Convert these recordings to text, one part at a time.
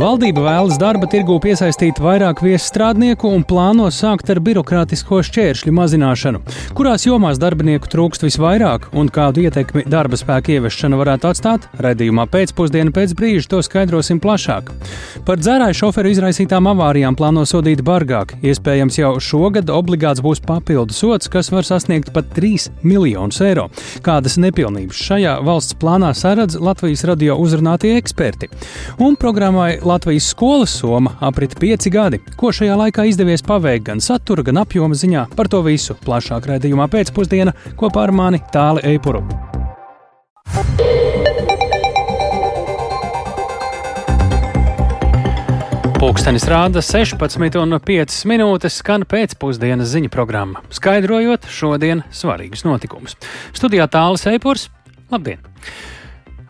Valdība vēlas darba tirgū piesaistīt vairāk viesstrādnieku un plāno sākt ar birokrātisko šķēršļu mazināšanu. Kurās jomās darbinieku trūkst visvairāk un kādu ietekmi darba spēka ieviešana varētu atstāt? Redījumā pēcpusdienā pēc brīža to skaidrosim plašāk. Par dzērāju šoferu izraisītām avārijām plāno sodīt bargāk. Iespējams, jau šogad obligāts būs papildu sots, kas var sasniegt pat 3 miljonus eiro. Kādas nepilnības šajā valsts plānā saredz Latvijas radio uzrunātie eksperti? Un programmai Latvijas skolas soma aprit pieci gadi. Ko šajā laikā izdevies paveikt gan satura, gan apjoma ziņā, par to visu plašāk raidījumā pēcpusdienā kopā ar mani Tāli Eipuru. Pūkstens rāda 16,5 minūtes, skan pēcpusdienas ziņu programma, skaidrojot šodienas svarīgus notikumus. Studijā tālāk Eipurs, labdien!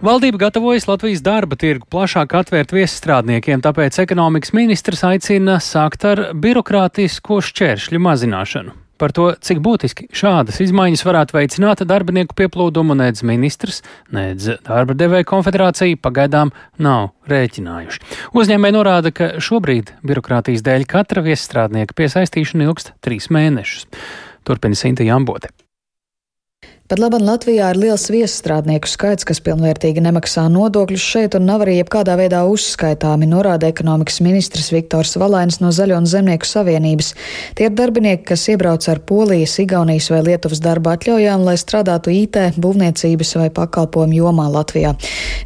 Valdība gatavojas Latvijas darba tirgu plašāk atvērt viesstrādniekiem, tāpēc ekonomikas ministrs aicina sākt ar birokrātisko šķēršļu mazināšanu. Par to, cik būtiski šādas izmaiņas varētu veicināt darbinieku pieplūdumu, nedz ministrs, nedz darba devēja konfederācija pagaidām nav rēķinājuši. Uzņēmēji norāda, ka šobrīd birokrātijas dēļ katra viesstrādnieka piesaistīšana ilgst trīs mēnešus. Turpina Sinta Jambote. Pat labam Latvijā ir liels viesstrādnieku skaits, kas pilnvērtīgi nemaksā nodokļus šeit un nav arī jebkādā veidā uzskaitāmi, norāda ekonomikas ministrs Viktors Valainis no Zaļo un Zemnieku savienības. Tie ir darbinieki, kas iebrauc ar Polijas, Igaunijas vai Lietuvas darba atļaujām, lai strādātu IT, būvniecības vai pakalpojumu jomā Latvijā.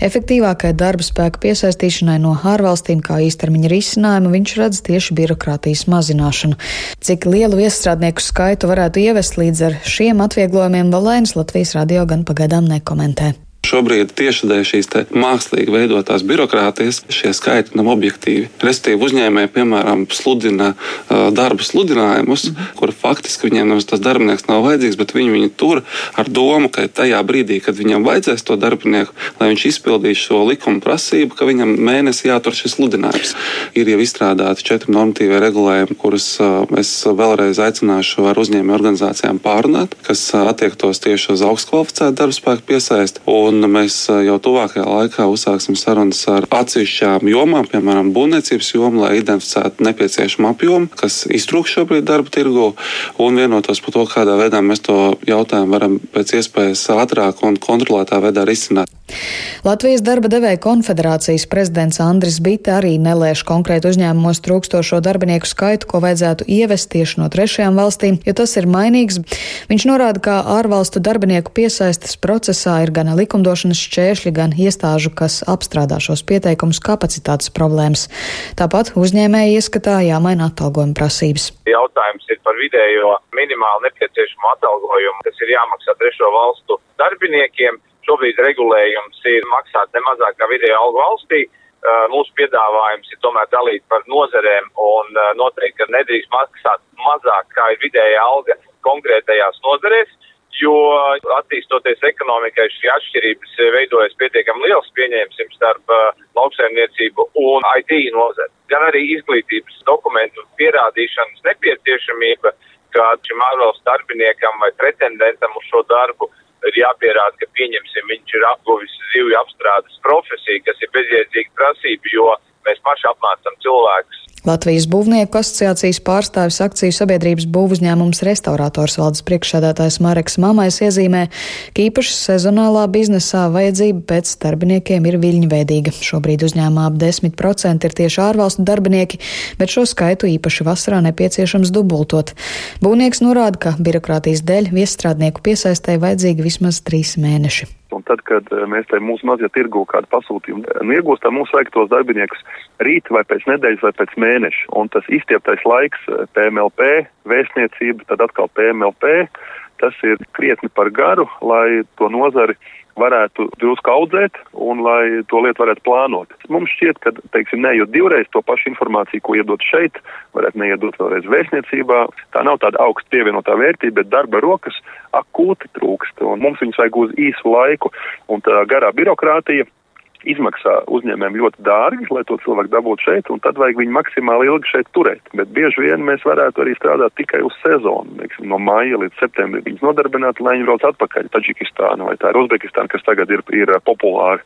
Efektīvākai darba spēka piesaistīšanai no ārvalstīm kā īstermiņa risinājumu viņš redz tieši birokrātijas mazināšanu. Cik lielu viesstrādnieku skaitu varētu ievest līdz ar šiem atvieglojumiem Valainis Latvijas radio gan pagaidām nekomentē. Šobrīd tieši dēļ šīs mākslīgi veidotās birokrātijas šie skaitļi nav objektīvi. Restīvi uzņēmēji, piemēram, sludina uh, darba sludinājumus, mm. kur faktiski viņiem nemaz tas darbinieks nav vajadzīgs, bet viņi viņu tur ar domu, ka tajā brīdī, kad viņam vajadzēs to darbinieku, lai viņš izpildīs šo likuma prasību, ka viņam mēnesī jātur šis sludinājums. Ir jau izstrādāti četri normatīvie regulējumi, kurus uh, es vēlreiz aicināšu ar uzņēmēju organizācijām pārunāt, kas attiektos tieši uz augstu kvalificētu darba spēku piesaisti. Un Un mēs jau tuvākajā laikā uzsāksim sarunas ar atsevišķām jomām, piemēram, būvniecības jomu, lai identificētu nepieciešamu apjomu, kas iztrūkst šobrīd darba tirgu, un vienotos par to, kādā veidā mēs to jautājumu varam pēc iespējas ātrāk un kontrolētā veidā risināt. Latvijas darba devēja konfederācijas prezidents Andris Bite arī nelēš konkrēti uzņēmumos trūkstošo darbinieku skaitu, ko vajadzētu ievest tieši no trešajām valstīm, jo tas ir mainīgs. Viņš norāda, ka ārvalstu darbinieku piesaistes procesā ir gan likumdošanas šķēršļi, gan iestāžu, kas apstrādā šos pieteikumus kapacitātes problēmas. Tāpat uzņēmēji ieskatā jāmaina atalgojuma prasības. Jautājums ir par vidējo minimāli nepieciešamo atalgojumu, kas ir jāmaksā trešo valstu darbiniekiem. Šobrīd regulējums ir maksāt ne mazāk kā vidēja algu valstī. Uh, mūsu piedāvājums ir tomēr dalīt par nozerēm un uh, noteikti, ka nedrīkst maksāt mazāk kā ir vidēja alga konkrētajās nozerēs, jo attīstoties ekonomikai šī atšķirības veidojas pietiekami liels pieņēmsim starp uh, lauksaimniecību un IT nozari. Gan arī izglītības dokumentu pierādīšanas nepieciešamība, ka šim ārvalstu darbiniekam vai pretendentam uz šo darbu ir jāpierāda, ka pieņemsim, viņš ir apguvis zivju apstrādes profesiju, kas ir bezjēdzīga prasība, jo mēs paši apmācam cilvēkus Latvijas būvnieku asociācijas pārstāvis akciju sabiedrības būvuzņēmums restaurators valdes priekšsēdētājs Mareks Mamais iezīmē, ka īpaši sezonālā biznesā vajadzība pēc darbiniekiem ir viļņveidīga. Šobrīd uzņēmumā ap 10% ir tieši ārvalstu darbinieki, bet šo skaitu īpaši vasarā nepieciešams dubultot. Būvnieks norāda, ka birokrātijas dēļ viestrādnieku piesaistē vajadzīgi vismaz trīs mēneši. Un tad, kad eh, mēs te mūsu mazie tirgu kādu pasūtījumu eh, nu, iegūstam, mums vajag tos darbiniekus rīt vai pēc nedēļas vai pēc mēneša. Un tas izstieptais laiks PMLP, eh, vēstniecība, tad atkal PMLP, tas ir krietni par garu, lai to nozari varētu drusku audzēt un lai to lietu varētu plānot. Mums šķiet, ka, teiksim, nejūt divreiz to pašu informāciju, ko iedot šeit, varētu neiedot vēlreiz vēstniecībā. Tā nav tāda augsta pievienotā vērtība, bet darba rokas akūti trūkst, un mums viņus vajag uz īsu laiku, un tā garā birokrātija izmaksā uzņēmējiem ļoti dārgi, lai to cilvēku dabūtu šeit, un tad vajag viņu maksimāli ilgi šeit turēt. Bet bieži vien mēs varētu arī strādāt tikai uz sezonu, Liksim, no maija līdz septembrim viņus nodarbināt, lai viņi brauc atpakaļ Taģikistānu vai tā ir Uzbekistāna, kas tagad ir, ir populāri.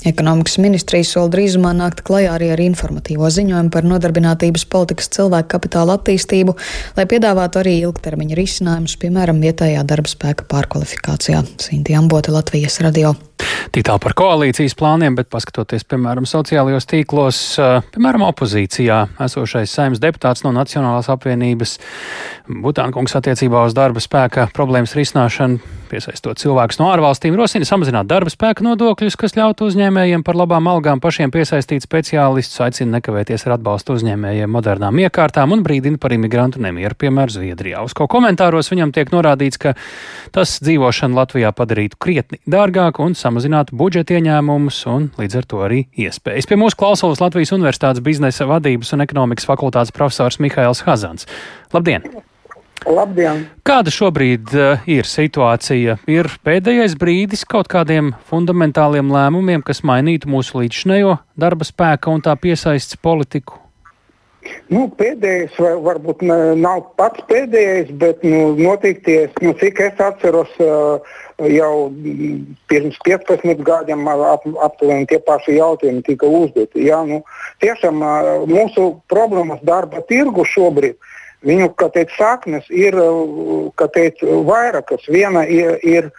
Ekonomikas ministrija sola drīzumā nākt klajā arī ar informatīvo ziņojumu par nodarbinātības politikas cilvēku kapitāla attīstību, lai piedāvātu arī ilgtermiņa risinājumus, piemēram, vietējā darba spēka pārkvalifikācijā. Sinti Ambote, Latvijas radio. Tik tālu par koalīcijas plāniem, bet paskatoties, piemēram, sociālajos tīklos, piemēram, opozīcijā esošais saimnes deputāts no Nacionālās apvienības Butānkungs attiecībā uz darba spēka problēmas risināšanu, piesaistot cilvēkus no ārvalstīm, rosina samazināt darba spēka nodokļus, kas ļautu uzņēmējiem par labām algām pašiem piesaistīt speciālistus, aicina nekavēties ar atbalstu uzņēmējiem modernām iekārtām un brīdina par imigrantu nemieru, piemēram, Zviedrijā. Uz ko komentāros viņam tiek norādīts, ka tas dzīvošanu Latvijā padarītu krietni dārgāku un samazinātu budžeta ieņēmumus un līdz ar to arī iespējas. Pie mūsu klausulas Latvijas Universitātes biznesa vadības un ekonomikas fakultātes profesors Mihails Hazans. Labdien! Labdien! Kāda šobrīd uh, ir situācija? Ir pēdējais brīdis kaut kādiem fundamentāliem lēmumiem, kas mainītu mūsu līdzšinējo darba spēka un tā piesaistes politiku? Nu, pēdējais vai, varbūt ne, nav pats pēdējais, bet nu, noteikti, nu, cik es atceros, jau pirms 15 gadiem ap, aptuveni tie paši jautājumi tika uzdoti. Jā, nu, tiešām mūsu problēmas darba tirgu šobrīd. Viņu teikt, saknes ir teikt, vairākas. Viena ir, ir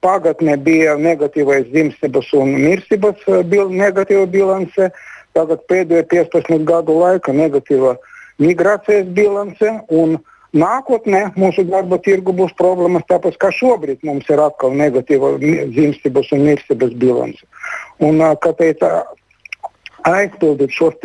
pagatnē bija negatīvais dzimstības un mirstības bil, negatīva bilance. Uh, Tagad pēdējo 15 gadu laika negatīva migrācijas bilance. Nākotnē mūsu darba tirgu būs problēmas, tāpēc kā šobrīd mums ir atkal negatīva dzimstības un mirstības bilance. Un, kāpēc aizpildīt šos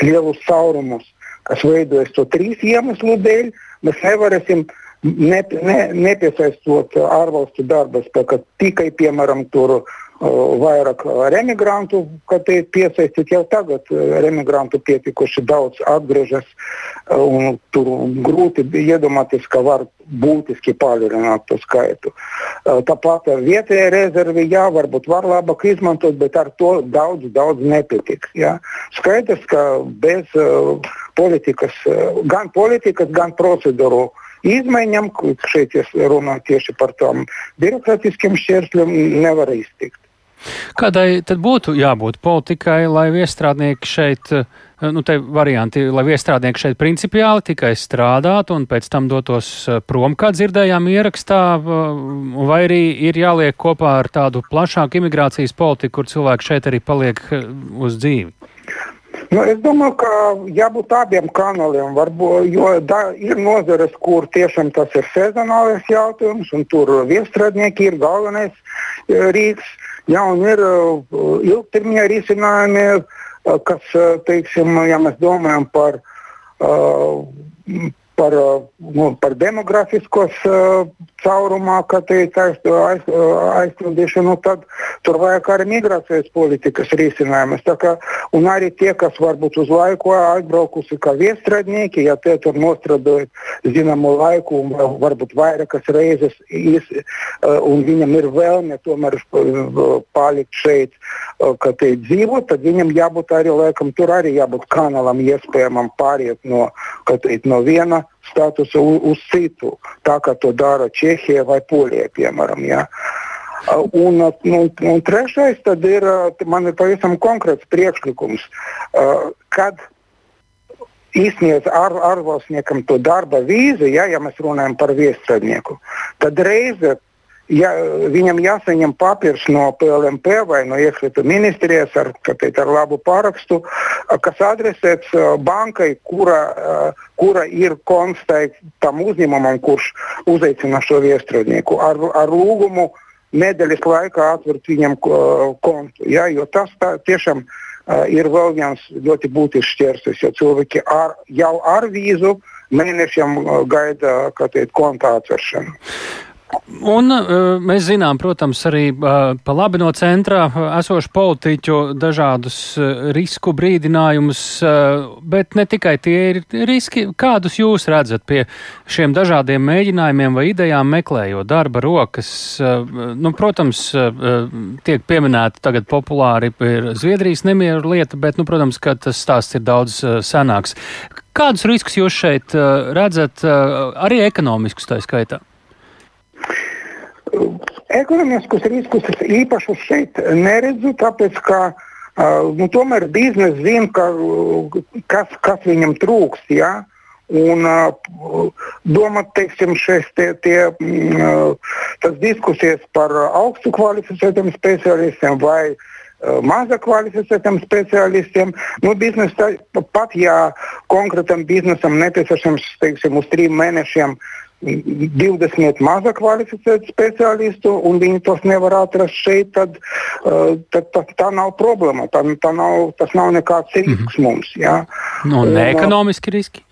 lielus caurumus, kas veidojas to trīs iemeslu dēļ, mēs nevarēsim ne, ne, nepiesaistot ārvalstu darba spēku tikai, piemēram, tur vairāk remigrantu, kad ir piesaistīti jau tagad. Remigrantu pietikuši daudz atgriežas, un tur grūti iedomāties, ka var būtiski palielināt to skaitu. Tāpat vietējā rezerve, jā, varbūt var labāk izmantot, bet ar to daudz, daudz nepietiks. Jā. Skaidrs, ka bez uh, politikas, gan politikas, gan procedūru izmaiņām, šeit es runāju tieši par tām birokrātiskiem šķēršļiem, nevar iztikt. Kādai tad būtu jābūt politikai, lai viestrādnieki šeit, eh, nu te varianti, lai viestrādnieki šeit principiāli tikai strādātu un pēc tam dotos eh, prom, kā dzirdējām ierakstā, eh, vai arī ir jāliek kopā ar tādu plašāku imigrācijas politiku, kur cilvēki šeit arī paliek uz dzīvi? Nu, es domāju, ka jābūt abiem kanāliem. Varbūt, jo da, ir nozares, kur tiešām tas ir sezonālais jautājums, un tur viestrādnieki ir galvenais rīks. Jā, un ir uh, ilgtermiņa risinājumi, uh, kas, uh, teiksim, ja mēs domājam par uh, par, nu, par demografiskos uh, caurumā, teikt, aiz, aiz, aizpildīšanu, tad tur vajag arī migrācijas politikas risinājumus. Un arī tie, kas varbūt uz laiku aizbraukusi kā viestrādnieki, ja tie tur nostrādājot zināmu laiku un varbūt vairākas reizes, is, un viņam ir vēlme tomēr palikt šeit, ka te dzīvo, tad viņam jābūt arī, laikam, tur arī jābūt kanālam iespējamam pāriet no, teikt, no viena statusu uz citu, tā kā to dara Čehija vai Polija, piemēram. Ja. Un, nu, un trešais ir, man ir pavisam konkrēts priekšlikums, kad izsniedz ar, ārvalstniekam to darba vīzu, ja, ja mēs runājam par viestrādnieku, tad reize ja viņam jāsaņem papīrs no PLMP vai no iekšlietu ministrijas ar, teikt, ar labu parakstu, kas adresēts bankai, kura, kura ir konstatēta tam uzņēmumam, kurš uzaicina šo viestrādnieku ar, ar lūgumu nedēļas laikā atvērt viņam kontu. Ja, tas tā, tiešām ir vēl viens ļoti būtisks šķērslis, jo cilvēki ar, jau ar vīzu mēnešiem gaida teikt, konta atvēršanu. Un uh, mēs zinām, protams, arī uh, pa labi no centrā uh, esošu politiķu dažādus risku brīdinājumus, bet ne tikai tie ir riski. Kādus jūs redzat pie šiem dažādiem mēģinājumiem vai idejām meklējot darba rokas? Nu, protams, tiek pieminēta tagad populāri ir Zviedrijas nemieru lieta, bet, nu, protams, ka tas stāsts ir daudz senāks. Kādus riskus jūs šeit redzat, arī ekonomiskus tā skaitā? Ekonomiskus riskus es īpaši šeit neredzu, tāpēc ka nu, tomēr biznesa zina, ka, kas, kas viņam trūkst. Ja? Un domāt, teiksim, šeit tie, tie, tas diskusijas par augstu kvalificētiem specialistiem vai mazāk kvalificētiem specialistiem. Nu, biznesa, pat ja konkrētam biznesam nepieciešams teiksim, uz trim mēnešiem 20 mazāk kvalificētu speciālistu, un viņi tos nevar atrast šeit, tad, uh, tad, tad tā nav problēma. Tā, tā nav, tas nav nekāds risks mm -hmm. mums. Ja? No, nu, neekonomiski riski.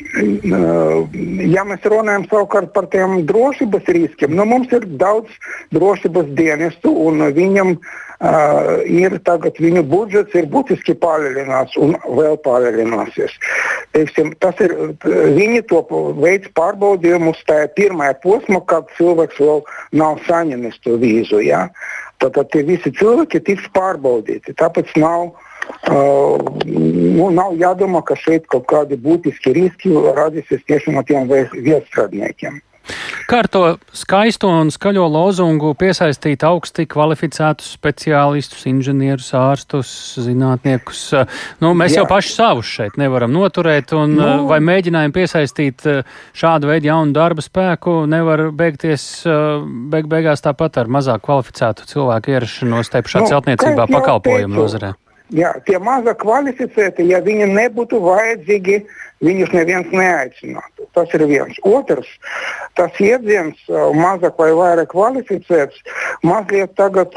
Ja mēs runājam savukārt par tiem drošības riskiem, nu, mums ir daudz drošības dienestu, un viņam uh, ir tagad viņu budžets ir būtiski palielināts un vēl palielināsies. Teiksim, ir, viņi to veids pārbaudījumus tajā pirmajā posmā, kad cilvēks vēl nav saņēmis to vīzu. Ja? Tad tie visi cilvēki tiks pārbaudīti. Tāpēc nav Uh, nu, nav jādomā, ka šeit kaut kādi būtiski riski radīsies tieši no tiem viesstrādniekiem. Kā ar to skaisto un skaļo lozungu piesaistīt augsti kvalificētus speciālistus, inženierus, ārstus, zinātniekus? Nu, mēs Jā. jau paši savus šeit nevaram noturēt, un nu, vai mēģinājumi piesaistīt šādu veidu jaunu darba spēku nevar beigties beig beigās tāpat ar mazāk kvalificētu cilvēku ierašanos te pašā nu, celtniecībā pakalpojumu nozarē? Jā, tie mazāk kvalificēti, ja viņi nebūtu vajadzīgi, viņus neviens neaicinātu. Tas ir viens. Otrs, tas jēdziens mazāk vai vairāk kvalificēts, mazliet tagad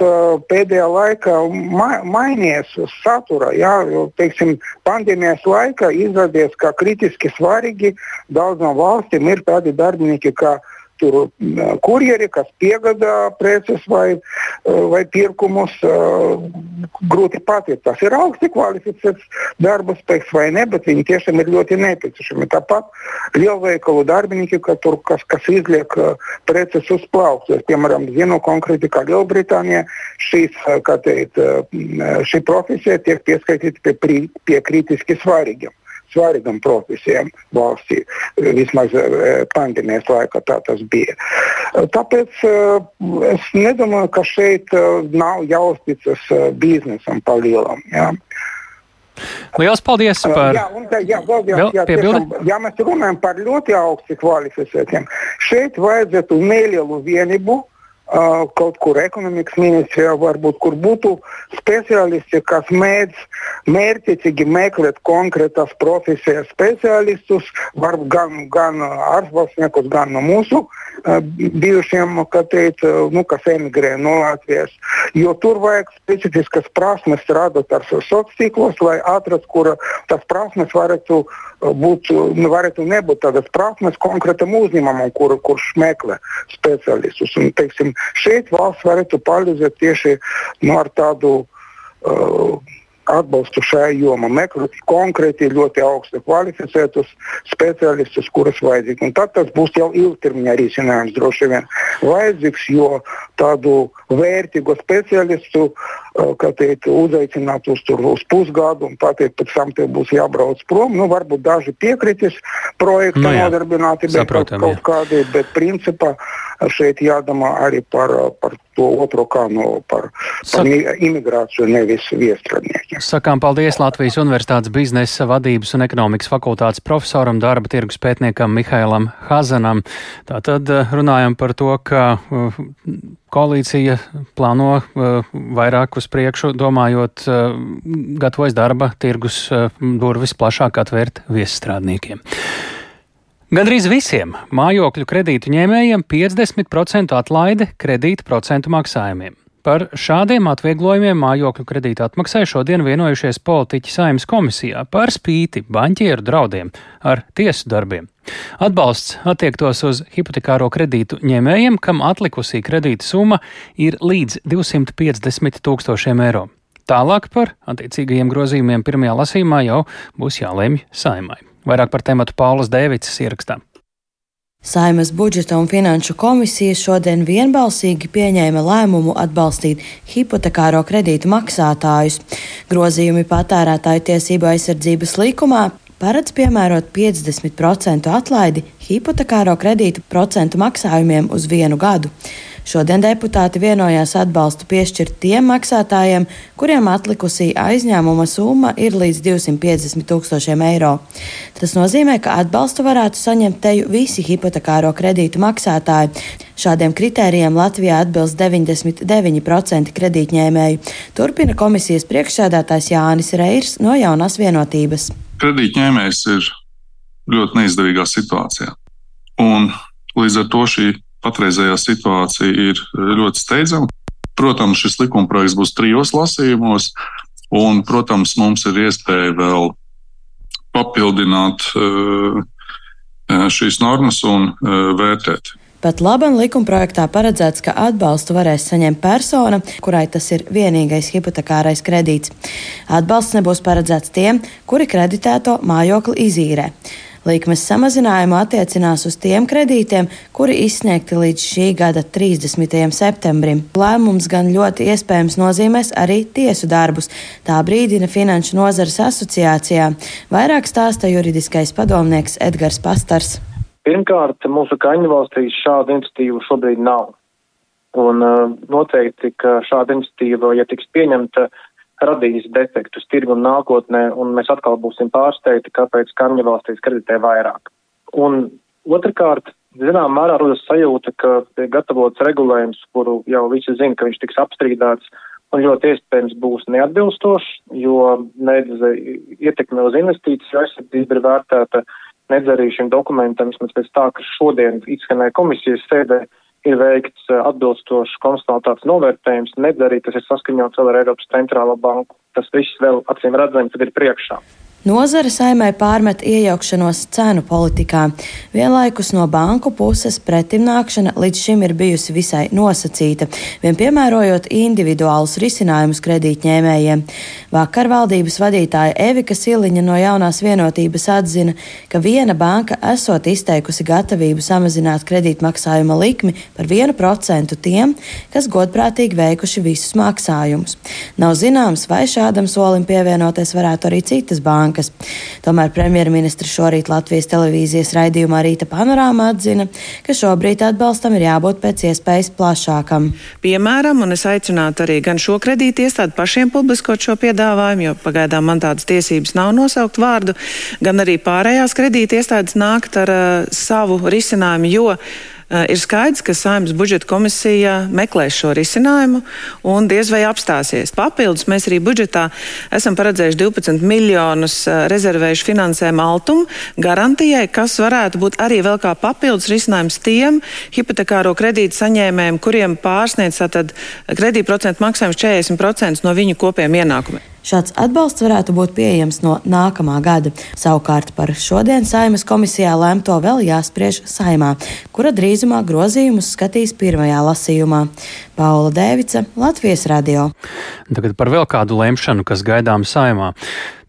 pēdējā laikā ma mainījies satura. Jā, teiksim, pandēmijas laikā izrādījās, ka kritiski svarīgi daudzām valstīm ir tādi darbinieki, kā tur kurjeri, kas piegādā preces vai, vai pirkumus. Grūti pateikt, tas ir augsti kvalificēts darba spēks vai ne, bet viņi tiešām ir ļoti nepieciešami. Tāpat lielveikalu darbinieki, ka tur, kas, kas izliek preces uz plaukta. Piemēram, zinu konkrēti, ka Lielbritānijā šīs, teikt, šī profesija tiek pieskaitīta pie, pie kritiski svarīgiem svarīgam profesijam valstī. Vismaz eh, pandēmijas laikā tā tas bija. Tāpēc eh, es nedomāju, ka šeit eh, nav jāuzticas biznesam pa lielam. Ja. Lielas paldies par tiešām, ja mēs runājam par ļoti augsti kvalificētiem, šeit vajadzētu nelielu vienību kaut kur ekonomikas ministrijā, varbūt kur būtu speciālisti, kas mēdz mērķiecīgi meklēt konkrētas profesijas speciālistus, varbūt gan, gan ārvalstniekus, gan no mūsu bijušiem, teikt, nu, kas emigrē no Latvijas. Jo tur vajag specifiskas prasmes strādāt ar sociālos tīklos, lai atrastu, kur tas prasmes varētu būt, nu, varētu nebūt tādas prasmes konkrētam uzņēmumam, kur, kurš meklē speciālistus. Un, teiksim, šeit valsts varētu palīdzēt tieši nu, ar tādu uh, atbalstu šai jomā, meklēt konkrēti ļoti augstu kvalificētus speciālistus, kurus vajadzīgi. Un tad tas būs jau ilgtermiņa risinājums droši vien vajadzīgs, jo tādu vērtīgu speciālistu, uh, kā teikt, uzaicināt uz, tur, uz pusgadu un pateikt, pēc tam tev būs jābrauc prom. Nu, varbūt daži piekritīs projekta nu, nodarbinātībai kaut, kaut kādai, bet principā šeit jādomā arī par, par to otro kā no par, par imigrāciju, nevis viestradniekiem. Sakām paldies Latvijas Universitātes biznesa vadības un ekonomikas fakultātes profesoram, darba tirgus pētniekam Mihailam Hazanam. Tātad eh, runājam par to, ka uh, koalīcija plāno vairāk uz priekšu, domājot, gatavojas darba tirgus durvis plašāk atvērt viesstrādniekiem. Gandrīz visiem mājokļu kredītu ņēmējiem 50% atlaide kredīta procentu maksājumiem. Par šādiem atvieglojumiem mājokļu kredīta atmaksai šodien vienojušies politiķi saimnes komisijā par spīti baņķieru draudiem ar tiesu darbiem. Atbalsts attiektos uz hipotekāro kredītu ņēmējiem, kam atlikusī kredīta summa ir līdz 250 tūkstošiem eiro. Tālāk par attiecīgajiem grozījumiem pirmajā lasīmā jau būs jālemj saimai. Vairāk par tematu Paulas Dēvicis ierakstā. Saimas budžeta un finanšu komisija šodien vienbalsīgi pieņēma lēmumu atbalstīt hipotekāro kredītu maksātājus. Grozījumi patērētāju tiesību aizsardzības likumā paredz piemērot 50% atlaidi hipotekāro kredītu procentu maksājumiem uz vienu gadu. Šodien deputāti vienojās atbalstu piešķirt tiem maksātājiem, kuriem atlikusī aizņēmuma summa ir līdz 250 tūkstošiem eiro. Tas nozīmē, ka atbalstu varētu saņemt teju visi hipotekāro kredītu maksātāji. Šādiem kritērijiem Latvijā atbilst 99% kredītņēmēju. Turpina komisijas priekšsēdētājs Jānis Reirs no jaunās vienotības. Kredītņēmējs ir ļoti neizdevīgā situācijā. Un līdz ar to šī patreizējā situācija ir ļoti steidzama. Protams, šis likumprojekts būs trijos lasījumos, un, protams, mums ir iespēja vēl papildināt eh, šīs normas un eh, vērtēt. Pat labam likumprojektā paredzēts, ka atbalstu varēs saņemt persona, kurai tas ir vienīgais hipotekārais kredīts. Atbalsts nebūs paredzēts tiem, kuri kreditēto mājokli izīrē. Likmes samazinājumu attiecinās uz tiem kredītiem, kuri izsniegti līdz šī gada 30. septembrim. Lēmums gan ļoti iespējams nozīmēs arī tiesu darbus, tā brīdina Finanšu nozares asociācijā. Vairāk stāsta juridiskais padomnieks Edgars Pastars. Pirmkārt, mūsu kaimiņu valstīs šāda iniciatīva šobrīd nav. Un uh, noteikti, ka šāda iniciatīva, ja tiks pieņemta, radīs defektus tirgu nākotnē, un mēs atkal būsim pārsteigti, kāpēc kaimiņu valstīs kreditē vairāk. Un otrkārt, zinām, mērā rodas sajūta, ka ir gatavots regulējums, kuru jau visi zina, ka viņš tiks apstrīdēts, un ļoti iespējams būs neatbilstošs, jo nedz ietekme uz investīciju aizsardzību ir vērtēta, nedz arī šim dokumentam, vismaz pēc tā, ka šodien izskanēja komisijas sēdē, ir veikts eh, atbilstošs konstatāts novērtējums, nedz arī tas ir saskaņots vēl ar Eiropas centrālo banku. Tas viss vēl acīm redzams, ir priekšā. Nozara saimai pārmet iejaukšanos cenu politikā. Vienlaikus no banku puses pretimnākšana līdz šim ir bijusi visai nosacīta, vien piemērojot individuālus risinājumus kredītņēmējiem. Vakar valdības vadītāja Evika Siliņa no jaunās vienotības atzina, ka viena banka esot izteikusi gatavību samazināt kredītmaksājuma likmi par 1% tiem, kas godprātīgi veikuši visus maksājumus. Nav zināms, vai šādam solim pievienoties varētu arī citas bankas bankas. Tomēr premjerministrs šorīt Latvijas televīzijas raidījumā Rīta panorāmā atzina, ka šobrīd atbalstam ir jābūt pēc iespējas plašākam. Piemēram, un es aicinātu arī gan šo kredīti iestādi pašiem publiskot šo piedāvājumu, jo pagaidām man tādas tiesības nav nosaukt vārdu, gan arī pārējās kredīti iestādes nākt ar uh, savu risinājumu, jo ir skaidrs, ka Saimnes budžeta komisija meklēs šo risinājumu un diez vai apstāsies. Papildus mēs arī budžetā esam paredzējuši 12 miljonus eh, rezervējuši finansējumu altumu garantijai, kas varētu būt arī vēl kā papildus risinājums tiem hipotekāro kredītu saņēmējiem, kuriem pārsniedz kredītprocentu maksājums 40% no viņu kopiem ienākumiem. Šāds atbalsts varētu būt pieejams no nākamā gada. Savukārt par šodien Saimas komisijā lēmto vēl jāspriež Saimā, kura drīzumā grozījumus skatīs pirmajā lasījumā. Paula Dēvica, Latvijas radio. Tagad par vēl kādu lemšanu, kas gaidām Saimā.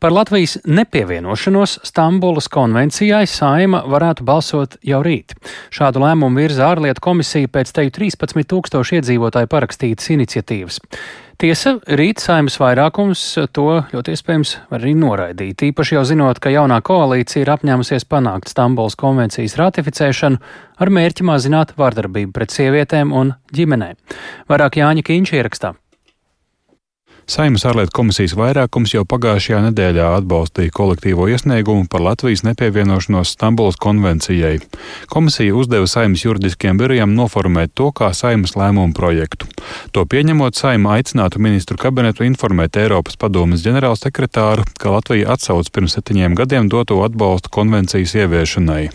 Par Latvijas nepievienošanos Stambulas konvencijai Saima varētu balsot jau rīt. Šādu lēmumu virza ārlietu komisija pēc teju 13 tūkstošu iedzīvotāju parakstītas iniciatīvas. Tiesa, rīt saimnes vairākums to ļoti iespējams var arī noraidīt, īpaši jau zinot, ka jaunā koalīcija ir apņēmusies panākt Stambuls konvencijas ratificēšanu ar mērķi mazināt vardarbību pret sievietēm un ģimenēm. Vairāk Jāņa Kīņš ierakstā. Saimas ārlietu komisijas vairākums jau pagājušajā nedēļā atbalstīja kolektīvo iesniegumu par Latvijas nepievienošanos Stambulas konvencijai. Komisija uzdeva Saimas juridiskiem birojiem noformēt to kā Saimas lēmumu projektu. To pieņemot, Saima aicinātu ministru kabinetu informēt Eiropas padomas ģenerālsekretāru, ka Latvija atsauc pirms septiņiem gadiem doto atbalstu konvencijas ieviešanai.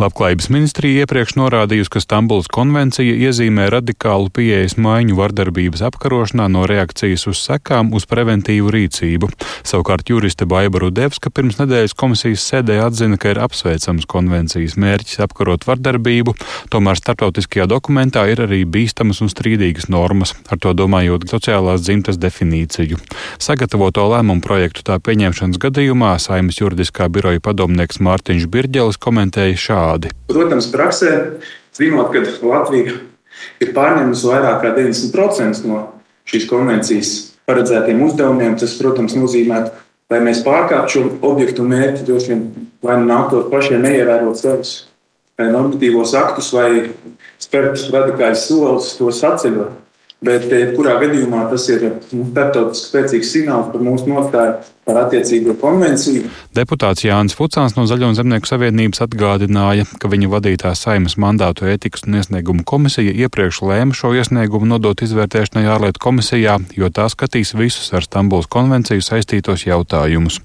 Labklājības ministrija iepriekš norādījusi, ka Stambulas konvencija iezīmē radikālu pieejas maiņu vardarbības apkarošanā no reakcijas uz sekām sekām uz preventīvu rīcību. Savukārt juriste Baiba Rudevska pirms nedēļas komisijas sēdē atzina, ka ir apsveicams konvencijas mērķis apkarot vardarbību, tomēr starptautiskajā dokumentā ir arī bīstamas un strīdīgas normas, ar to domājot sociālās dzimtas definīciju. Sagatavoto lēmumu projektu tā pieņemšanas gadījumā Saimas juridiskā biroja padomnieks Mārtiņš Birģelis komentēja šādi. Protams, praksē, zinot, ka Latvija ir pārņēmusi vairāk kā 90% no šīs konvencijas paredzētiem uzdevumiem. Tas, protams, nozīmē, lai mēs pārkāptu šo objektu mērķi, droši vien vai nu nāktos pašiem neievērot savus normatīvos aktus vai spērt radikālus solis, tos atceļot. Bet, jebkurā gadījumā, tas ir nu, starptautiski spēcīgs signāls par mūsu nostāju par attiecīgo konvenciju. Deputāts Jānis Fucāns no Zaļo Zemnieku savienības atgādināja, ka viņa vadītā saimas mandātu ētikas un iesniegumu komisija iepriekš lēma šo iesniegumu nodot izvērtēšanai ārlietu komisijā, jo tā skatīs visus ar Stambulas konvenciju saistītos jautājumus.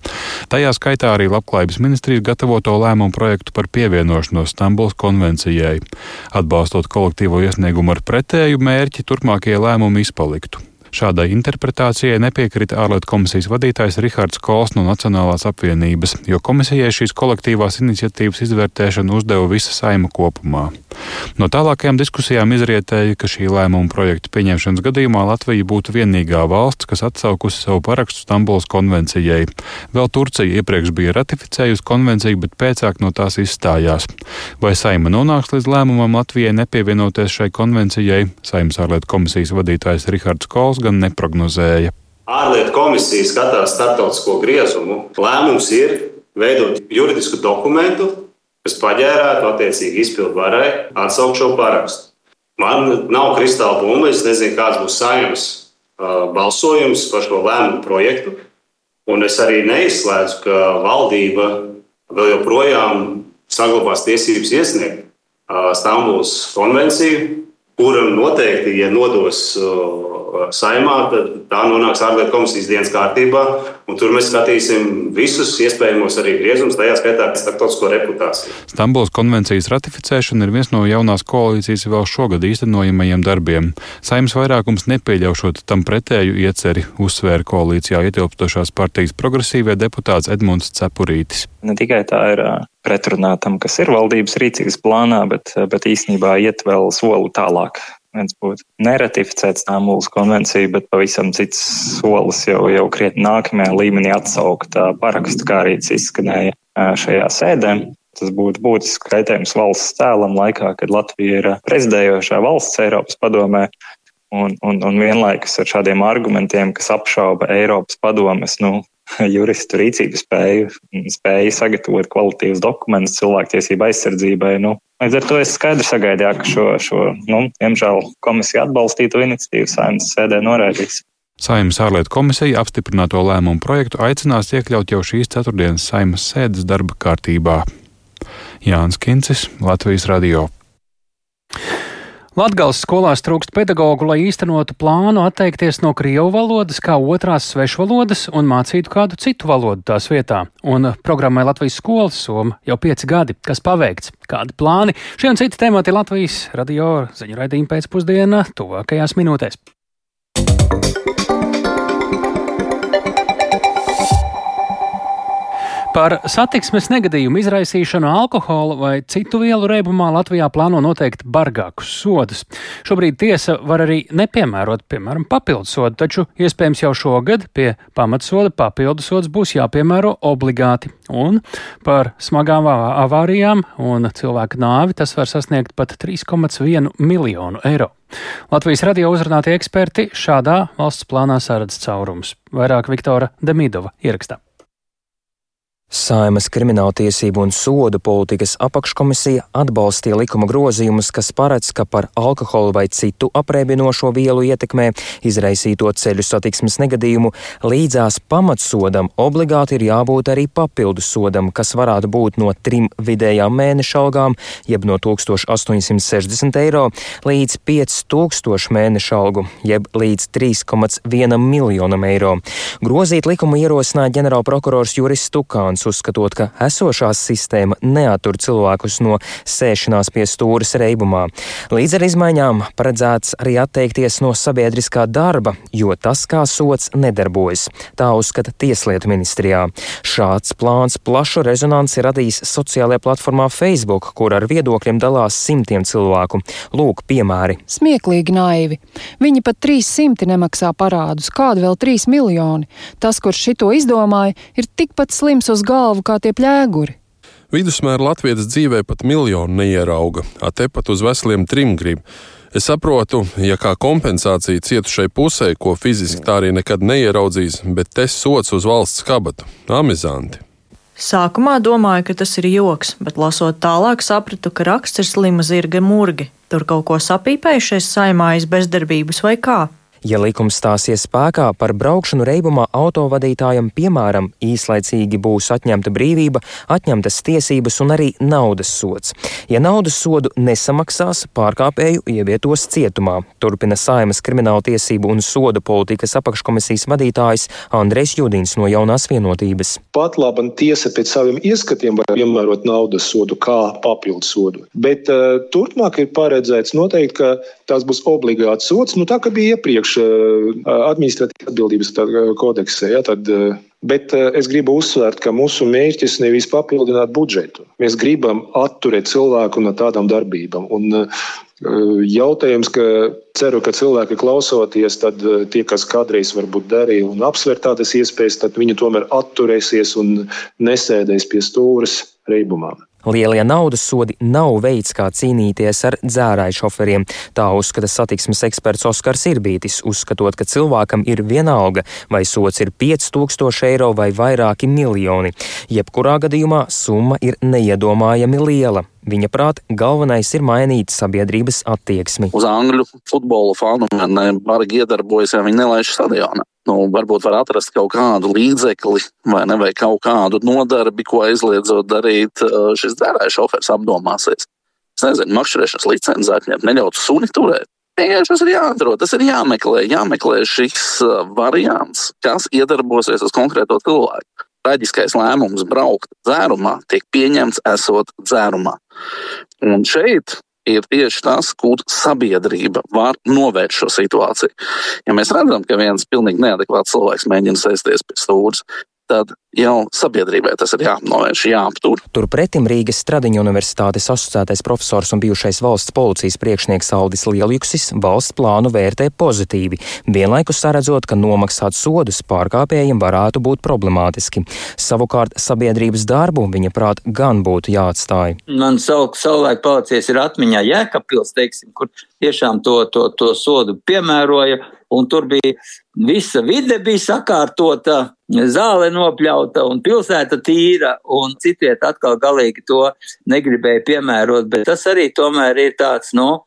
Tajā skaitā arī Labklājības ministrijas gatavoto lēmumu projektu par pievienošanos Stambulas konvencijai. Atbalstot kolektīvo iesniegumu ar pretēju mērķi, turpmākie lēmumi izpaliktu. Šādai interpretācijai nepiekrita ārlietu komisijas vadītājs Rihards Kols no Nacionālās apvienības, jo komisijai šīs kolektīvās iniciatīvas izvērtēšanu uzdeva visa saima kopumā. No tālākajām diskusijām izrietēja, ka šī lēmuma projekta pieņemšanas gadījumā Latvija būtu vienīgā valsts, kas atsaukusi savu parakstu Stambulas konvencijai. Vēl Turcija iepriekš bija ratificējusi konvenciju, bet pēcāk no tās izstājās. Vai saima nonāks līdz lēmumam Latvijai nepievienoties šai konvencijai? Saimas ārlietu komisijas vadītājs Rihards Kols gan neprognozēja. Ārlietu komisija skatās starptautisko griezumu. Lēmums ir veidot juridisku dokumentu, kas paģērētu attiecīgi izpildu varai atsaukt šo parakstu. Man nav kristāla bumba, es nezinu, kāds būs saimnes uh, balsojums par šo lēmumu projektu. Un es arī neizslēdzu, ka valdība vēl joprojām saglabās tiesības iesniegt uh, Stambulas konvenciju, kuram noteikti, ja nodos uh, saimā, tad tā nonāks ārlietu komisijas dienas kārtībā. Tur mēs skatīsim visus iespējamos arī griezumus, tajā skaitā starptautisko reputāciju. Stambulas konvencijas ratificēšana ir viens no jaunās koalīcijas vēl šogad īstenojamajiem darbiem. Saimnes vairākums nepieļaušot tam pretēju ieceri, uzsvēra koalīcijā ietilpstošās partijas progresīvie deputāts Edmunds Cepurītis. Ne tikai tā ir pretrunā tam, kas ir valdības rīcības plānā, bet, bet īsnībā iet vēl soli tālāk viens būtu neratificēt Stambulas konvenciju, bet pavisam cits solis jau, jau krietni nākamajā līmenī atsaukt parakstu, kā arī izskanēja šajā sēdē. Tas būtu būtisks kaitējums valsts tēlam laikā, kad Latvija ir prezidējošā valsts Eiropas padomē. Un, un, un vienlaikus ar šādiem argumentiem, kas apšauba Eiropas padomes nu, juristu rīcības spēju, spēju sagatavot kvalitīvus dokumentus cilvēktiesību aizsardzībai. Nu, līdz ar to es skaidri sagaidīju, ka šo, šo nu, diemžēl, komisija atbalstīto iniciatīvu saimnes sēdē noraidīs. Saimnes ārlietu komisija apstiprināto lēmumu projektu aicinās iekļaut jau šīs ceturtdienas saimnes sēdes darba kārtībā. Jānis Kincis, Latvijas Radio. Latgales skolās trūkst pedagoģu, lai īstenotu plānu atteikties no krievu valodas kā otrās svešvalodas un mācītu kādu citu valodu tās vietā. Un programmai Latvijas skolas soma jau pieci gadi, kas paveikts, kādi plāni. Šie un citi temati Latvijas radio ziņu raidījuma pēcpusdienā tuvākajās minūtēs. Par satiksmes negadījumu izraisīšanu alkohola vai citu vielu reibumā Latvijā plāno noteikt bargākus sodus. Šobrīd tiesa var arī nepiemērot, piemēram, papildu sodu, taču iespējams jau šogad pie pamatsoda papildu sods būs jāpiemēro obligāti. Un par smagām avārijām un cilvēku nāvi tas var sasniegt pat 3,1 miljonu eiro. Latvijas radio uzrunātie eksperti šādā valsts plānā saredz caurums. Vairāk Viktora Demidova ierakstā. Saimas krimināltiesību un sodu politikas apakškomisija atbalstīja likuma grozījumus, kas paredz, ka par alkoholu vai citu apreibinošo vielu ietekmē izraisīto ceļu satiksmes negadījumu līdzās pamatsodam obligāti ir jābūt arī papildu sodam, kas varētu būt no trim vidējām mēneša algām, jeb no 1860 eiro līdz 5000 mēneša algu, jeb līdz 3,1 miljonam eiro. Grozīt likumu ierosināja ģenerālprokurors Juris Stukāns. Orbāns uzskatot, ka esošā sistēma neatur cilvēkus no sēšanās pie stūres reibumā. Līdz ar izmaiņām paredzēts arī atteikties no sabiedriskā darba, jo tas kā sots nedarbojas. Tā uzskata Tieslietu ministrijā. Šāds plāns plašu rezonanci radīs sociālajā platformā Facebook, kur ar viedokļiem dalās simtiem cilvēku. Lūk, piemēri. Smieklīgi naivi. Viņi pat 300 nemaksā parādus, kādu vēl 3 miljoni. Tas, kurš šito izdomāja, ir tikpat slims uz galvu kā tie plēguri. Vidusmēra latviešu dzīvē pat miljonu neierauga, a te pat uz veseliem trim grib. Es saprotu, ja kā kompensācija cietušai pusē, ko fiziski tā arī nekad neieraudzīs, bet te sots uz valsts kabatu - amizanti. Sākumā domāju, ka tas ir joks, bet lasot tālāk, sapratu, ka raksts ir slima zirga murgi. Tur kaut ko sapīpējušies saimājas bezdarbības vai kā. Ja likums stāsies spēkā par braukšanu reibumā autovadītājam, piemēram, īslaicīgi būs atņemta brīvība, atņemtas tiesības un arī naudas sots. Ja naudas sodu nesamaksās, pārkāpēju ievietos cietumā, turpina Saimas krimināla tiesību un soda politikas apakškomisijas vadītājs Andrēs Judins no jaunās vienotības. Pat labi tiesa pēc saviem ieskatiem var piemērot naudas sodu kā papildu sodu, bet uh, turpmāk ir paredzēts noteikti, ka tās būs obligāts sots, nu tā kā bija iepriekš administratīvas atbildības kodeksē. Ja, tad, bet es gribu uzsvērt, ka mūsu mērķis nevis papildināt budžetu. Mēs gribam atturēt cilvēku no tādām darbībām. Un, Jautājums, ka ceru, ka cilvēki klausoties, tad tie, kas kādreiz varbūt darīja un apsver tādas iespējas, tad viņi tomēr atturēsies un nesēdēs pie stūres reibumā. Lielie naudas sodi nav veids, kā cīnīties ar dzērāju šoferiem. Tā uzskata satiksmes eksperts Oskars Irbītis, uzskatot, ka cilvēkam ir vienalga, vai sots ir 5000 eiro vai vairāki miljoni. Jebkurā gadījumā summa ir neiedomājami liela. Viņa prāt, galvenais ir mainīt sabiedrības attieksmi. Uz angļu futbola fanu man bargi iedarbojas, ja viņi nelaiž stadionā nu, varbūt var atrast kaut kādu līdzekli vai, ne, vai kaut kādu nodarbi, ko aizliedzot darīt, šis dzērāja šofers apdomāsies. Es nezinu, makšķerēšanas licenci atņemt, neļaut suni turēt. Vienkārši tas ir jāatrod, tas ir jāmeklē, jāmeklē šis variants, kas iedarbosies uz konkrēto cilvēku. Traģiskais lēmums braukt dzērumā tiek pieņemts esot dzērumā. Un šeit ir tieši tas, kur sabiedrība var novērst šo situāciju. Ja mēs redzam, ka viens pilnīgi neadekvāts cilvēks mēģina sēsties pie stūres, tad jau sabiedrībai tas ir jānovērš, jāaptur. Turpretim Rīgas Stradiņa universitātes asociētais profesors un bijušais valsts policijas priekšnieks Aldis Lieljuksis valsts plānu vērtē pozitīvi, vienlaikus saredzot, ka nomaksāt sodus pārkāpējiem varētu būt problemātiski. Savukārt sabiedrības darbu viņa prāt gan būtu jāatstāj. Man savulaik palicies ir atmiņā Jēkabpils, teiksim, kur tiešām to, to, to sodu piemēroja, un tur bija visa vide bija sakārtota, zāle nopļauta un pilsēta tīra, un citiet atkal galīgi to negribēja piemērot, bet tas arī tomēr ir tāds, nu,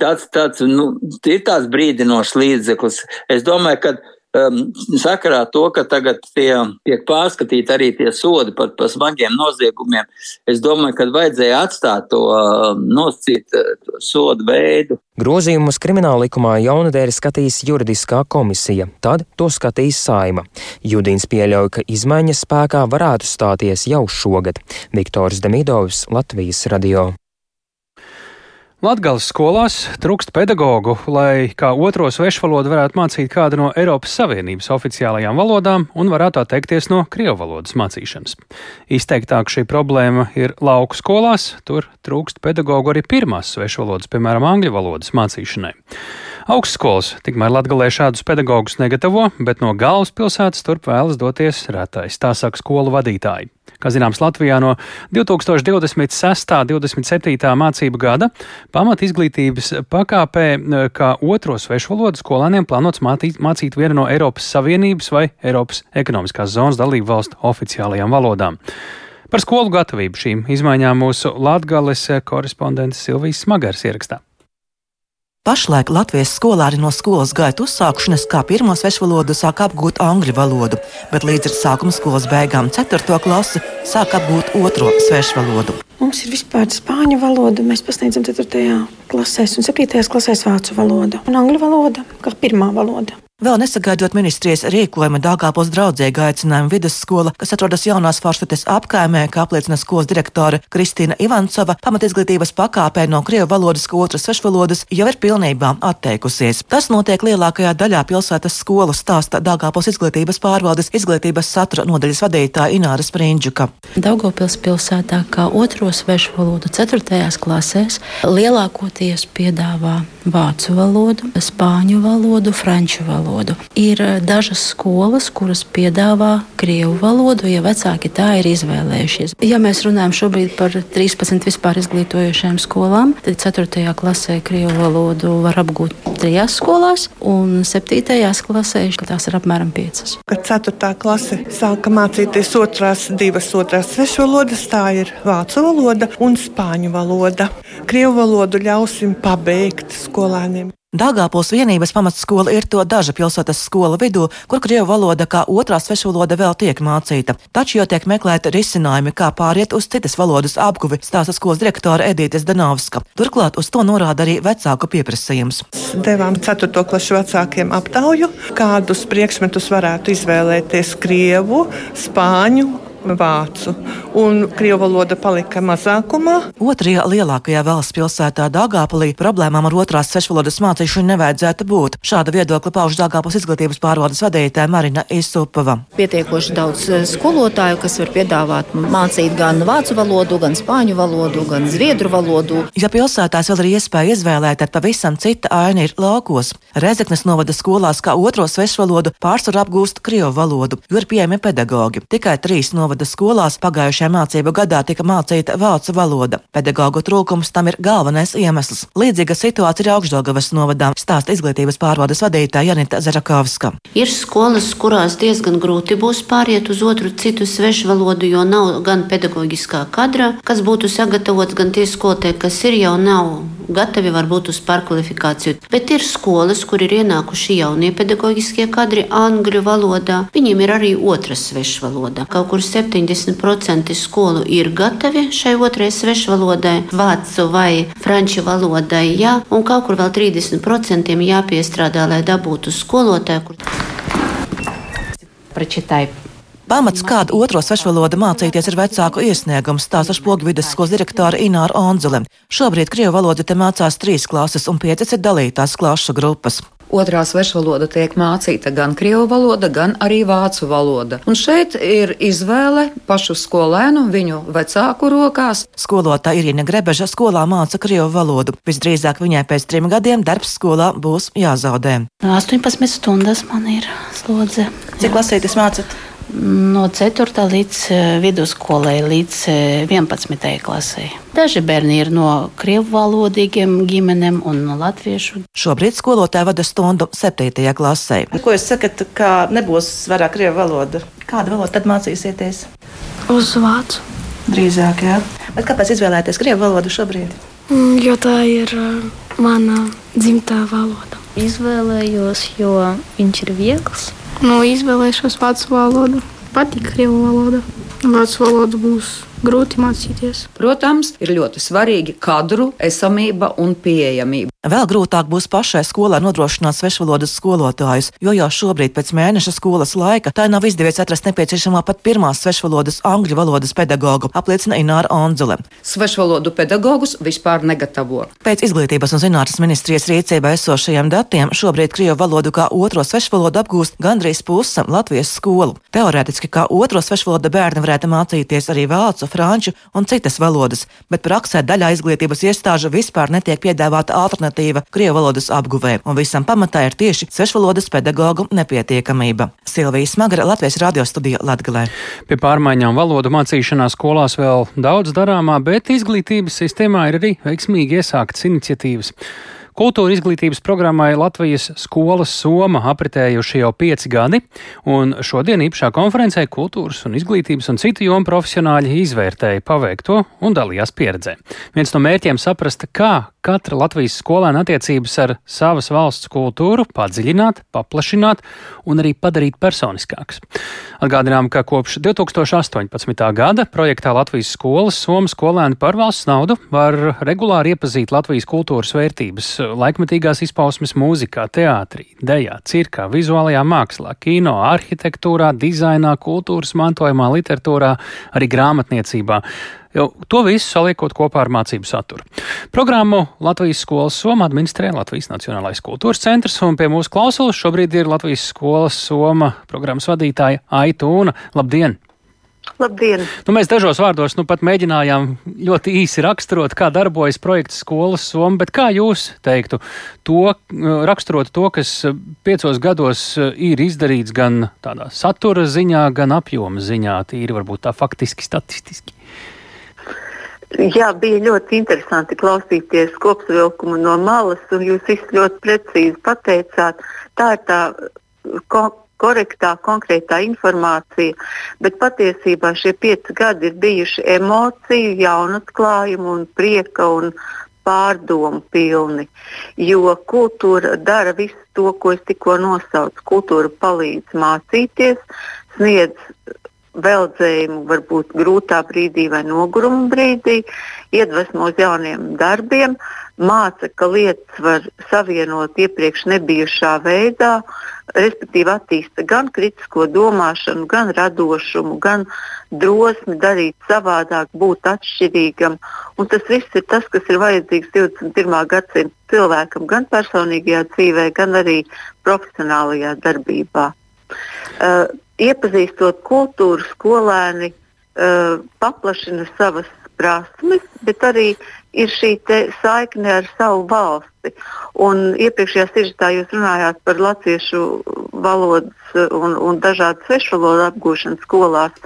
tāds, tāds, nu, ir tāds brīdinošs līdzeklis. Es domāju, ka um, sakarā to, ka tagad tie, tiek pārskatīti arī tie sodi par, par smagiem noziegumiem, es domāju, ka vajadzēja atstāt to um, noscīt uh, to sodu veidu. Grozījumus krimināla likumā jaunadēļ skatīs juridiskā komisija, tad to skatīs saima. Judins pieļauj, ka izmaiņas spēkā varētu stāties jau šogad. Viktors Demidovs, Latvijas radio. Latgales skolās trūkst pedagoģu, lai kā otro svešvalodu varētu mācīt kādu no Eiropas Savienības oficiālajām valodām un varētu atteikties no krievu valodas mācīšanas. Izteiktāk šī problēma ir lauku skolās, tur trūkst pedagoģu arī pirmās svešvalodas, piemēram, angļu valodas mācīšanai. Augstskolas tikmēr Latgalē šādus pedagogus negatavo, bet no galvaspilsētas turp vēlas doties retais, tā saka skolu vadītāji. Kā zināms, Latvijā no 2026. un 2027. mācību gada pamat izglītības pakāpē kā otro svešu valodu skolēniem plānots mācīt, mācīt vienu no Eiropas Savienības vai Eiropas ekonomiskās zonas dalību valstu oficiālajām valodām. Par skolu gatavību šīm izmaiņām mūsu Latgales korespondents Silvijas Smagars ierakstā. Pašlaik Latvijas skolāri no skolas gaita uzsākšanas kā pirmo svešvalodu sāk apgūt angļu valodu, bet līdz ar sākuma skolas beigām 4. klasi sāk apgūt otro svešvalodu. Mums ir vispār spāņu valoda, mēs pasniedzam 4. klasēs un 7. klasēs vācu valodu un angļu valoda kā pirmā valoda. Vēl nesagaidot ministrijas rīkojuma Dāngāpils draudzēga aicinājumu vidusskola, kas atrodas jaunās Forštates apkaimē, kā apliecina skolas direktore Kristīna Ivancova, pamatizglītības pakāpē no krievu valodas otras svešvalodas jau ir pilnībā atteikusies. Tas notiek lielākajā daļā pilsētas skolu stāsta Dāngāpils izglītības pārvaldes izglītības satura nodaļas vadītāja Ināra Sprindžuka. Daugopils pilsētā kā otro svešvalodu 4. klasēs lielākoties piedāvā vācu valodu, spāņu valodu, franču valodu valodu. Ir eh, dažas skolas, kuras piedāvā krievu valodu, ja vecāki tā ir izvēlējušies. Ja mēs runājam šobrīd par 13 vispār izglītojošiem skolām, tad 4. klasē krievu valodu var apgūt trijās skolās, un 7. klasē tās ir apmēram 5. Kad 4. klase sāka mācīties otrās, divas otrās svešvalodas, tā ir vācu valoda un spāņu valoda. Krievu valodu ļausim pabeigt skolēniem. Dāngāpils vienības pamatskola ir to daža pilsētas skola vidū, kur krievu valoda kā otrā svešvaloda vēl tiek mācīta. Taču jau tiek meklēti risinājumi, kā pāriet uz citas valodas apguvi, stāsta skolas direktore Edītes Danovska. Turklāt uz to norāda arī vecāku pieprasījums. Devām 4. klašu vecākiem aptauju, kādus priekšmetus varētu izvēlēties krievu, spāņu vācu, un krievu valoda palika mazākumā. Otrajā lielākajā valsts pilsētā Dāngāpulī problēmām ar otrās svešvalodas mācīšanu nevajadzētu būt. Šāda viedokļa pauž Dāngāpulas izglītības pārvaldes vadītāja Marina Isupava. Pietiekoši daudz eh, skolotāju, kas var piedāvāt mācīt gan vācu valodu, gan spāņu valodu, gan zviedru valodu. Ja pilsētās vēl ir iespēja izvēlēt, tad pavisam cita aina ir laukos. Rezeknes novada skolās kā otro svešvalodu pārsvaru apgūst krievu valodu, jo ir pieejami pedagoģi. Tikai trīs novada novada skolās pagājušajā mācību gadā tika mācīta vācu valoda. Pedagoģu trūkums tam ir galvenais iemesls. Līdzīga situācija ir augšdaļgavas novadā, stāsta izglītības pārvaldes vadītāja Janita Zarakovska. Ir skolas, kurās diezgan grūti būs pāriet uz otru citu svešu valodu, jo nav gan pedagoģiskā kadra, kas būtu sagatavots, gan tie skolotāji, kas ir jau nav gatavi varbūt uz pārkvalifikāciju. Bet ir skolas, kur ir ienākuši jaunie pedagoģiskie kadri angļu valodā. Viņiem ir arī otras svešvaloda. Kaut kur 70% skolu ir gatavi šai otrai svešvalodai, vācu vai franču valodai, jā, un kaut kur vēl 30% jāpiestrādā, lai dabūtu skolotāju. Kur... Прочитай Pamats, kādu otro svešvalodu mācīties, ir vecāku iesniegums, stāsta Spogu vidusskolas direktora Ināra Onzule. Šobrīd krievu valodu te mācās trīs klases un piecas ir dalītās klašu grupas. Otrā svešvaloda tiek mācīta gan krievu valoda, gan arī vācu valoda. Un šeit ir izvēle pašu skolēnu, viņu vecāku rokās. Skolotāja Irina Grebeža skolā māca krievu valodu. Visdrīzāk viņai pēc trim gadiem darbs skolā būs jāzaudē. 18 stundas man ir slodze. Cik lasīties mācīt? No 4. līdz eh, vidusskolai, līdz 11. Eh, klasē. Daži bērni ir no krievu valodīgiem ģimenēm un no latviešu. Šobrīd skolotāja vada stundu 7. klasē. Ko jūs sakat, ka nebūs vairāk krievu valoda? Kādu valodu tad mācīsieties? Uz vācu. Drīzāk, jā. Bet kāpēc izvēlēties krievu valodu šobrīd? Mm, jo tā ir uh, mana dzimtā valoda. Izvēlējos, jo viņš ir viegls Nu, izvēlēšos vācu valodu. Patīk krievu valoda. Vācu valoda būs grūti mācīties. Protams, ir ļoti svarīgi kadru esamība un pieejamība. Vēl grūtāk būs pašai skolai nodrošināt svešvalodas skolotājus, jo jau šobrīd pēc mēneša skolas laika tā nav izdevies atrast nepieciešamā pat pirmās svešvalodas angļu valodas pedagogu, apliecina Ināra Onzule. Svešvalodu pedagogus vispār negatavo. Pēc izglītības un zinātnes ministrijas rīcībā esošajiem datiem šobrīd krievu valodu kā otro svešvalodu apgūst gandrīz puse Latvijas skolu. Teorētiski kā otro svešvalodu bērni varētu mācīties arī vācu, franču un citas valodas, bet praksē daļā izglītības iestāžu vispār netiek piedāvāta alternatīva krievu valodas apguvē, un visam pamatā ir tieši svešvalodas pedagoģu nepietiekamība. Silvija Smagra, Latvijas radio studija Latgalē. Pie pārmaiņām valodu mācīšanā skolās vēl daudz darāmā, bet izglītības sistēmā ir arī veiksmīgi iesāktas iniciatīvas. Kultūra izglītības programmai Latvijas skolas Soma apritējuši jau pieci gadi, un šodien īpašā konferencē kultūras un izglītības un citu jomu profesionāļi izvērtēja paveikto un dalījās pieredzē. Viens no mērķiem saprast, kā katra Latvijas skolēna attiecības ar savas valsts kultūru padziļināt, paplašināt un arī padarīt personiskākas. Atgādinām, ka kopš 2018. gada projektā Latvijas skolas Somas skolēni par valsts naudu var regulāri iepazīt Latvijas kultūras vērtības laikmetīgās izpausmes mūzikā, teātrī, dejā, cirkā, vizuālajā mākslā, kino, arhitektūrā, dizainā, kultūras mantojumā, literatūrā, arī grāmatniecībā. Jau to visu saliekot kopā ar mācību saturu. Programmu Latvijas skolas Soma administrē Latvijas Nacionālais kultūras centrs, un pie mūsu klausulas šobrīd ir Latvijas skolas Soma programmas vadītāja Aitūna. Labdien! Labdien! Nu, mēs dažos vārdos nu, pat mēģinājām ļoti īsi raksturot, kā darbojas projekts skolas Soma, bet kā jūs teiktu to, raksturot to, kas piecos gados ir izdarīts gan tādā satura ziņā, gan apjoma ziņā, tīri varbūt tā faktiski statistiski? Jā, bija ļoti interesanti klausīties kopsavilkumu no malas, un jūs viss ļoti precīzi pateicāt. Tā ir tā ko, korektā, konkrētā informācija, bet patiesībā šie pieci gadi ir bijuši emociju, jaunatklājumu un prieka un pārdomu pilni. Jo kultūra dara visu to, ko es tikko nosaucu. Kultūra palīdz mācīties, sniedz veldzējumu, varbūt grūtā brīdī vai noguruma brīdī, iedvesmo uz jauniem darbiem, māca, ka lietas var savienot iepriekš nebijušā veidā, respektīvi attīsta gan kritisko domāšanu, gan radošumu, gan drosmi darīt savādāk, būt atšķirīgam. Un tas viss ir tas, kas ir vajadzīgs 21. gadsimta cilvēkam, gan personīgajā dzīvē, gan arī profesionālajā darbībā. Uh, iepazīstot kultūru, skolēni uh, paplašina savas prasmes, bet arī ir šī saikne ar savu valsti. Un iepriekšējā sižetā jūs runājāt par latviešu valodas un, un dažādu svešu valodu apgūšanu skolās.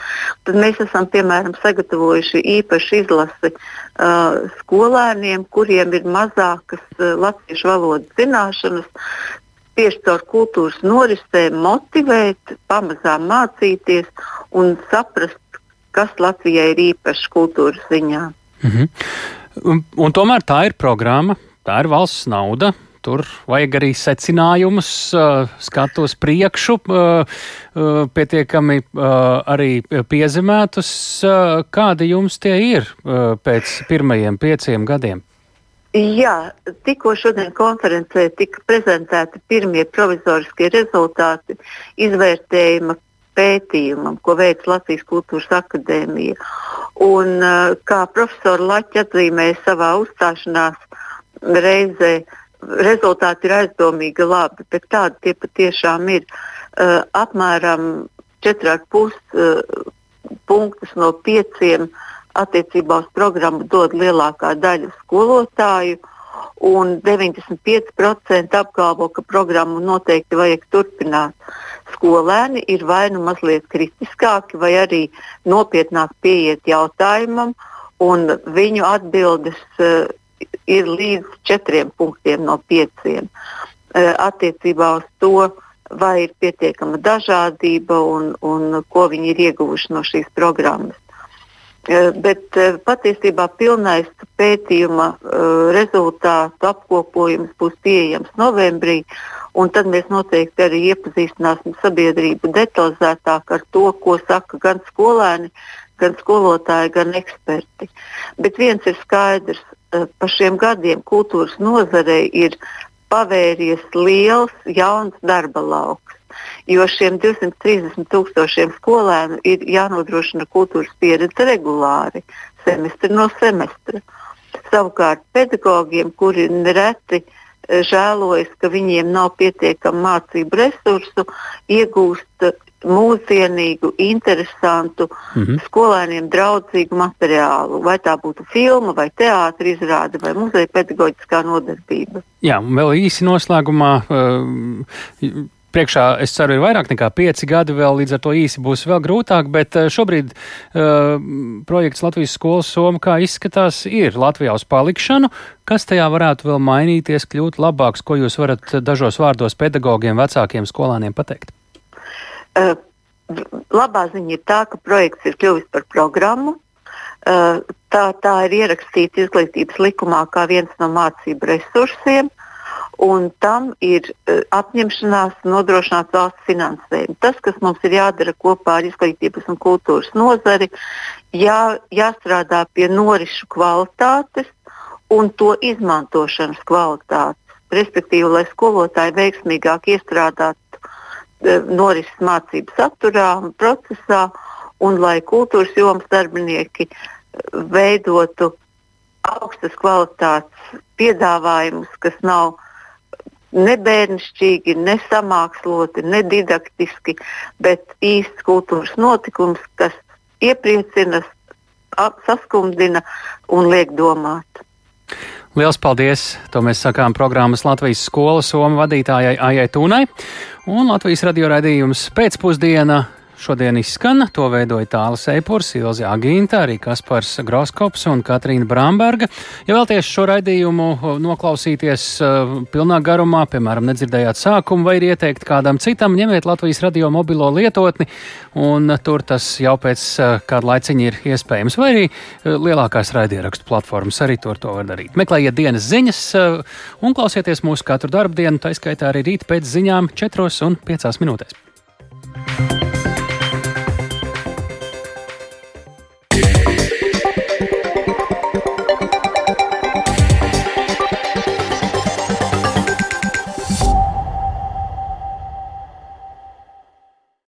Tad mēs esam piemēram sagatavojuši īpašu izlasi uh, skolēniem, kuriem ir mazākas uh, latviešu valodas zināšanas tieši caur kultūras norisēm motivēt, pamazām mācīties un saprast, kas Latvijai ir īpašs kultūras ziņā. Mm -hmm. un, un tomēr tā ir programma, tā ir valsts nauda. Tur vajag arī secinājumus, skatu uz priekšu, uh, uh, pietiekami arī piezīmētus. Kādi jums tie ir pēc pirmajiem pieciem gadiem? Jā, tikko šodien konferencē tika prezentēti pirmie provizoriskie rezultāti izvērtējuma pētījumam, ko veic Latvijas Kultūras Akadēmija. Un, kā profesora Laķa atzīmēja savā uzstāšanās reizē, rezultāti ir aizdomīgi labi, bet tādi tie patiešām ir. Uh, apmēram 4,5 uh, punktus no 5 uh, attiecībā uz programmu dod lielākā daļa skolotāju. Un 95% apgalvo, ka programmu noteikti vajag turpināt. Skolēni ir vai nu mazliet kritiskāki, vai arī nopietnāk pieiet jautājumam, un viņu atbildes uh, ir līdz četriem punktiem no pieciem. Uh, attiecībā uz to, vai ir pietiekama dažādība un, un ko viņi ir ieguvuši no šīs programmas. Eh, bet eh, patiesībā pilnais pētījuma eh, rezultātu apkopojums būs pieejams novembrī. Tad mēs noteikti arī iepazīstināsim sabiedrību detalizētāk ar to, ko saka gan skolēni, gan skolotāji, gan eksperti. Bet viens ir skaidrs, pa šiem gadiem kultūras nozarei ir pavēries liels jauns darba lauks jo šiem 230 tūkstošiem skolēnu ir jānodrošina kultūras pieredze regulāri, semestri no semestra. Savukārt pedagogiem, kuri nereti e, žēlojas, ka viņiem nav pietiekami mācību resursu, iegūst mūsdienīgu, interesantu, mm -hmm. skolēniem draudzīgu materiālu. Vai tā būtu filma, vai teātris izrāde, vai muzeja pedagoģiskā nodarbība. Jā, vēl īsi noslēgumā. Uh, priekšā, es ceru, ir vairāk nekā pieci gadi, vēl līdz ar to īsi būs vēl grūtāk, bet eh, šobrīd uh, projekts Latvijas skolas soma, kā izskatās, ir Latvijā uz palikšanu. Kas tajā varētu vēl mainīties, kļūt labāks, ko jūs varat dažos vārdos pedagogiem, vecākiem skolāniem pateikt? Uh, labā ziņa ir tā, ka projekts ir kļuvis par programmu. Uh, tā, tā ir ierakstīta izglītības likumā kā viens no mācību resursiem. Un tam ir uh, apņemšanās nodrošināt valsts finansējumu. Tas, kas mums ir jādara kopā ar izglītības un kultūras nozari, jā, jāstrādā pie norisu kvalitātes un to izmantošanas kvalitātes. Respektīvi, lai skolotāji veiksmīgāk iestrādātu norises mācību saturā un procesā, un lai kultūras jomas darbinieki uh, veidotu augstas kvalitātes piedāvājumus, kas nav ne bērnišķīgi, ne samāksloti, ne didaktiski, bet īsts kultūras notikums, kas iepriecina, saskumdina un liek domāt. Liels paldies! To mēs sakām programmas Latvijas skolas somu vadītājai Aijai Tūnai un Latvijas radio raidījums pēcpusdiena Šodien izskan, to veidoja Tāls Eipurs, Ilzi Agīnta, arī Kaspars Groskops un Katrīna Bramberga. Ja vēlties šo raidījumu noklausīties pilnā garumā, piemēram, nedzirdējāt sākumu vai ir ieteikt kādam citam, ņemiet Latvijas radio mobilo lietotni, un tur tas jau pēc kāda laiciņa ir iespējams, vai arī lielākās raidierakstu platformas arī tur to var darīt. Meklējiet dienas ziņas un klausieties mūsu katru darbu dienu, tā skaitā arī rīt pēc ziņām 4 un 5 minūtēs.